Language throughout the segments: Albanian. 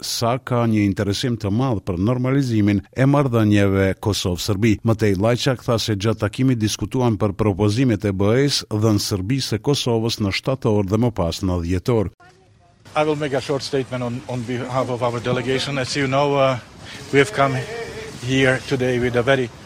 sa ka një interesim të madh për normalizimin e marrëdhënieve Kosovë-Serbi. Më tej, Lajçak tha se gjatë takimit diskutuan për propozimet e BE-së dhënë Serbisë e Kosovës në shtator dhe më pas në dhjetor. I will make a short statement on, on behalf of our delegation. As you know, uh, we have come here today with a very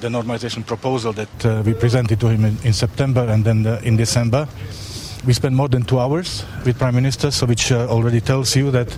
The normalization proposal that uh, we presented to him in, in September and then the, uh, in December, we spent more than two hours with Prime Minister, so which uh, already tells you that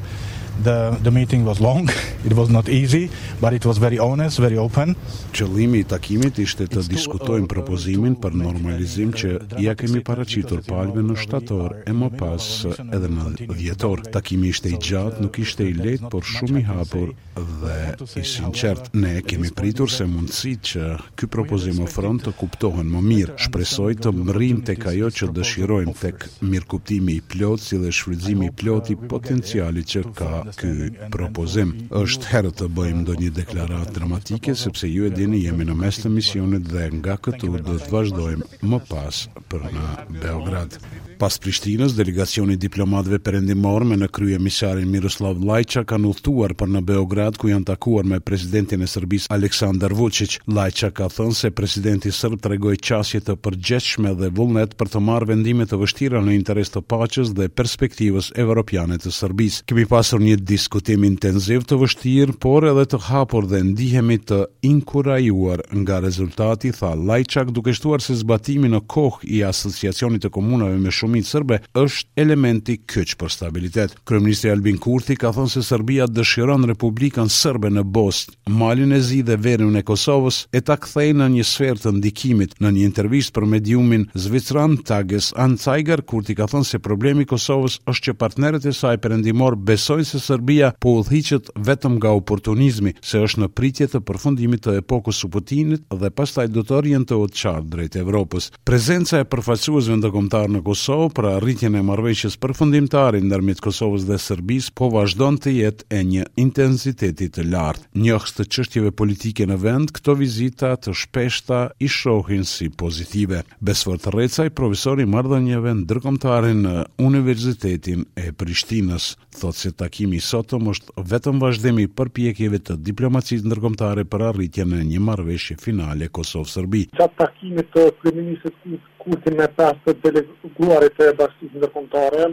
the the meeting was long, it was not easy, but it was very honest, very open. Qëllimi i takimit ishte të diskutojmë uh, propozimin për normalizim që ia kemi paraqitur palëve në shtator e më pas edhe në dhjetor. Takimi ishte i gjatë, nuk ishte i lehtë, por shumë i hapur dhe i sinqertë ne kemi pritur se mundësitë që ky propozim ofron të kuptohen më mirë. Shpresoj të mrrijmë tek ajo që dëshirojmë, tek mirëkuptimi i plotë si dhe shfrytëzimi i plotë i potencialit që ka ky propozim. Është herët të bëjmë ndonjë deklaratë dramatike, sepse ju e dini jemi në mes të misionit dhe nga këtu do të vazhdojmë më pas për në Beograd. Pas Prishtinës, delegacioni i diplomatëve perëndimorë me në krye emisarin Miroslav Lajçak kanë udhëtuar për në Beograd ku janë takuar me presidentin e Serbisë Aleksandar Vuçiq. Lajçak ka thënë se presidenti serb tregoi qasje të përgjegjshme dhe vullnet për të marrë vendime të vështira në interes të paqes dhe perspektivës evropiane të Serbisë. Kemi pasur një diskutim intensiv të vështirë, por edhe të hapur dhe ndihemi të inkurajuar, nga rezultati, tha Lajçak, duke shtuar se zbatimi në kohë i Asociacionit të Komunave me Shumicë Sërbe është elementi kyç për stabilitet. Kryeministri Albin Kurti ka thënë se Serbia dëshiron Republikën Sërbe në Bosnjë, Malin e Zi dhe Veriun e Kosovës e ta kthejë në një sferë të ndikimit. Në një intervistë për mediumin zviceran Tages Anzeiger, Kurti ka thënë se problemi i Kosovës është që partnerët e saj perëndimorë besojnë se Serbia po udhëhiqet vetëm nga oportunizmi, se është në pritje të përfundimit të epokës së Putinit dhe pastaj do të orientohet qartë drejt Evropës. Prezenca e përfaqësuesve ndërkombëtarë në Kosovë për arritjen e marrëveshjes përfundimtare ndërmjet Kosovës dhe Serbisë po vazhdon të jetë e një intensiteti të lartë. Njohës të çështjeve politike në vend këto vizita të shpeshta i shohin si pozitive. Besfort Rrecaj, profesor i marrëdhënieve ndërkombëtare në Universitetin e Prishtinës. thotë se takimi i sotëm është vetëm vazhdim i përpjekjeve të diplomacisë ndërkombëtare për arritjen e një marrëveshje finale Kosovë-Serbi. Gjatë takimit të kryeministrit Kurti me pesë të deleguarit e bashkësisë ndërkombëtare,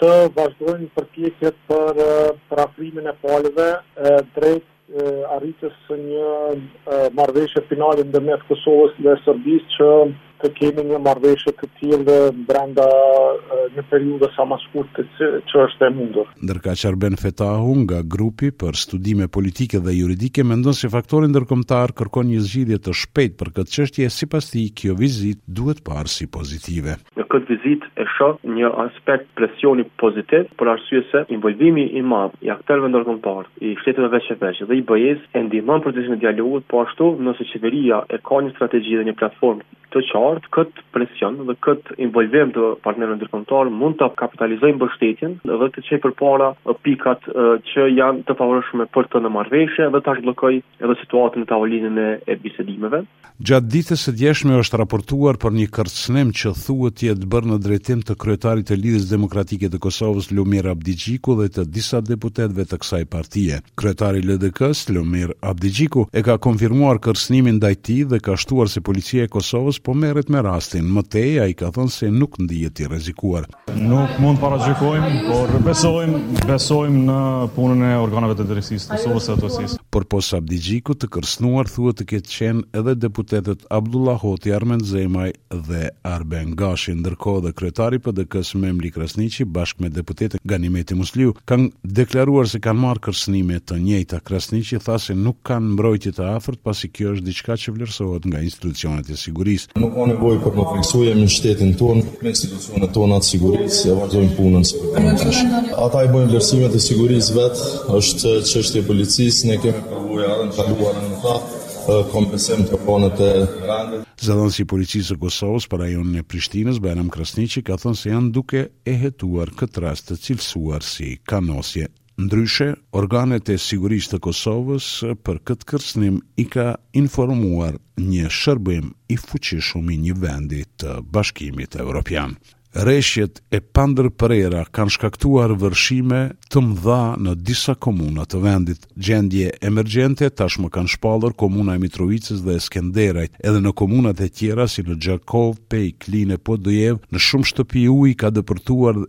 të vazhdojnë përpjekjet për përafrimin e palëve drejt arritjes së një marrëveshje finale ndërmjet Kosovës dhe Serbisë që të kemi një marrëveshje të tillë brenda një periudhe sa më të shkurtë që është e mundur. Ndërkaq Arben Fetahu nga Grupi për Studime Politike dhe Juridike mendon se faktori ndërkombëtar kërkon një zgjidhje të shpejtë për këtë çështje e sipas tij kjo vizitë duhet parë si pozitive. Në këtë vizitë e shoh një aspekt presioni pozitiv për arsye se involvimi i madh i aktorëve ndërkombëtarë, i shteteve veç e veç dhe i BE-së e ndihmon procesin e dialogut, po ashtu nëse qeveria e ka një strategji dhe një platformë të qartë, këtë presion dhe këtë involvim të partnerëve ndërkombëtarë mund ta kapitalizojë mbështetjen dhe të çojë përpara pikat që janë të favorshme për të në marrëveshje dhe ta zhbllokojë edhe situatën në tavolinën e bisedimeve. Gjatë ditës së djeshme është raportuar për një kërcënim që thuhet të jetë bërë në drejtim të kryetarit të Lidhjes Demokratike të Kosovës, Lumir Abdixhiku dhe të disa deputetëve të kësaj partie. Kryetari i LDK-së, Lumir Abdixhiku, e ka konfirmuar kërcënimin ndaj tij dhe ka shtuar se Policia e Kosovës po merret me rastin. Më tej, ai ka thënë se nuk ndihet i rrezikuar. Nuk mund të paragjykojmë, por besojmë, besojmë në punën e organeve të drejtësisë të Kosovës së Atosisë. Por pos Abdixhikut të kërcënuar thuhet të ketë qenë edhe deputetët Avdullah Hoti, Armend Zemaj dhe Arben Gashi, ndërkohë dhe kryetari i PDK-së Memli Krasniqi bashkë me deputeten Ganimete Musliu kanë deklaruar se kanë marrë kërcënime të njëjta. Krasniqi tha se nuk kanë mbrojtje të afërt pasi kjo është diçka që vlerësohet nga institucionet e sigurisë. Nuk ka nevojë për t'u frikësuar jemi në shtetin tonë, me Institucionet tona të sigurisë e vazhdojmë punën si deri më tash. Ata i bojnë vlerësimet e sigurisë vetë, është çështje e policisë, ne kemi përvoja edhe në të kaluarën në ta, kom besim te organet e rendit. Zëdhënësi i policisë së Kosovës për rajonin e Prishtinës, Bajram Krasniqi, ka thënë se janë duke e hetuar këtë rast të cilësuar si kanosje. Ndryshe, organet e sigurisë të Kosovës për këtë kërcënim i ka informuar një shërbim i fuqishëm i një vendi të Bashkimit Evropian. Reshjet e pandërprera kanë shkaktuar vërshime të mëdha në disa komuna të vendit. Gjendje emergjente tashmë kanë shpallur komuna e Mitrovicës dhe e Skenderajt. Edhe në komunat e tjera si në Gjakovë, Pejë, Klinë e Podujevë, në shumë shtëpi uji ka depërtuar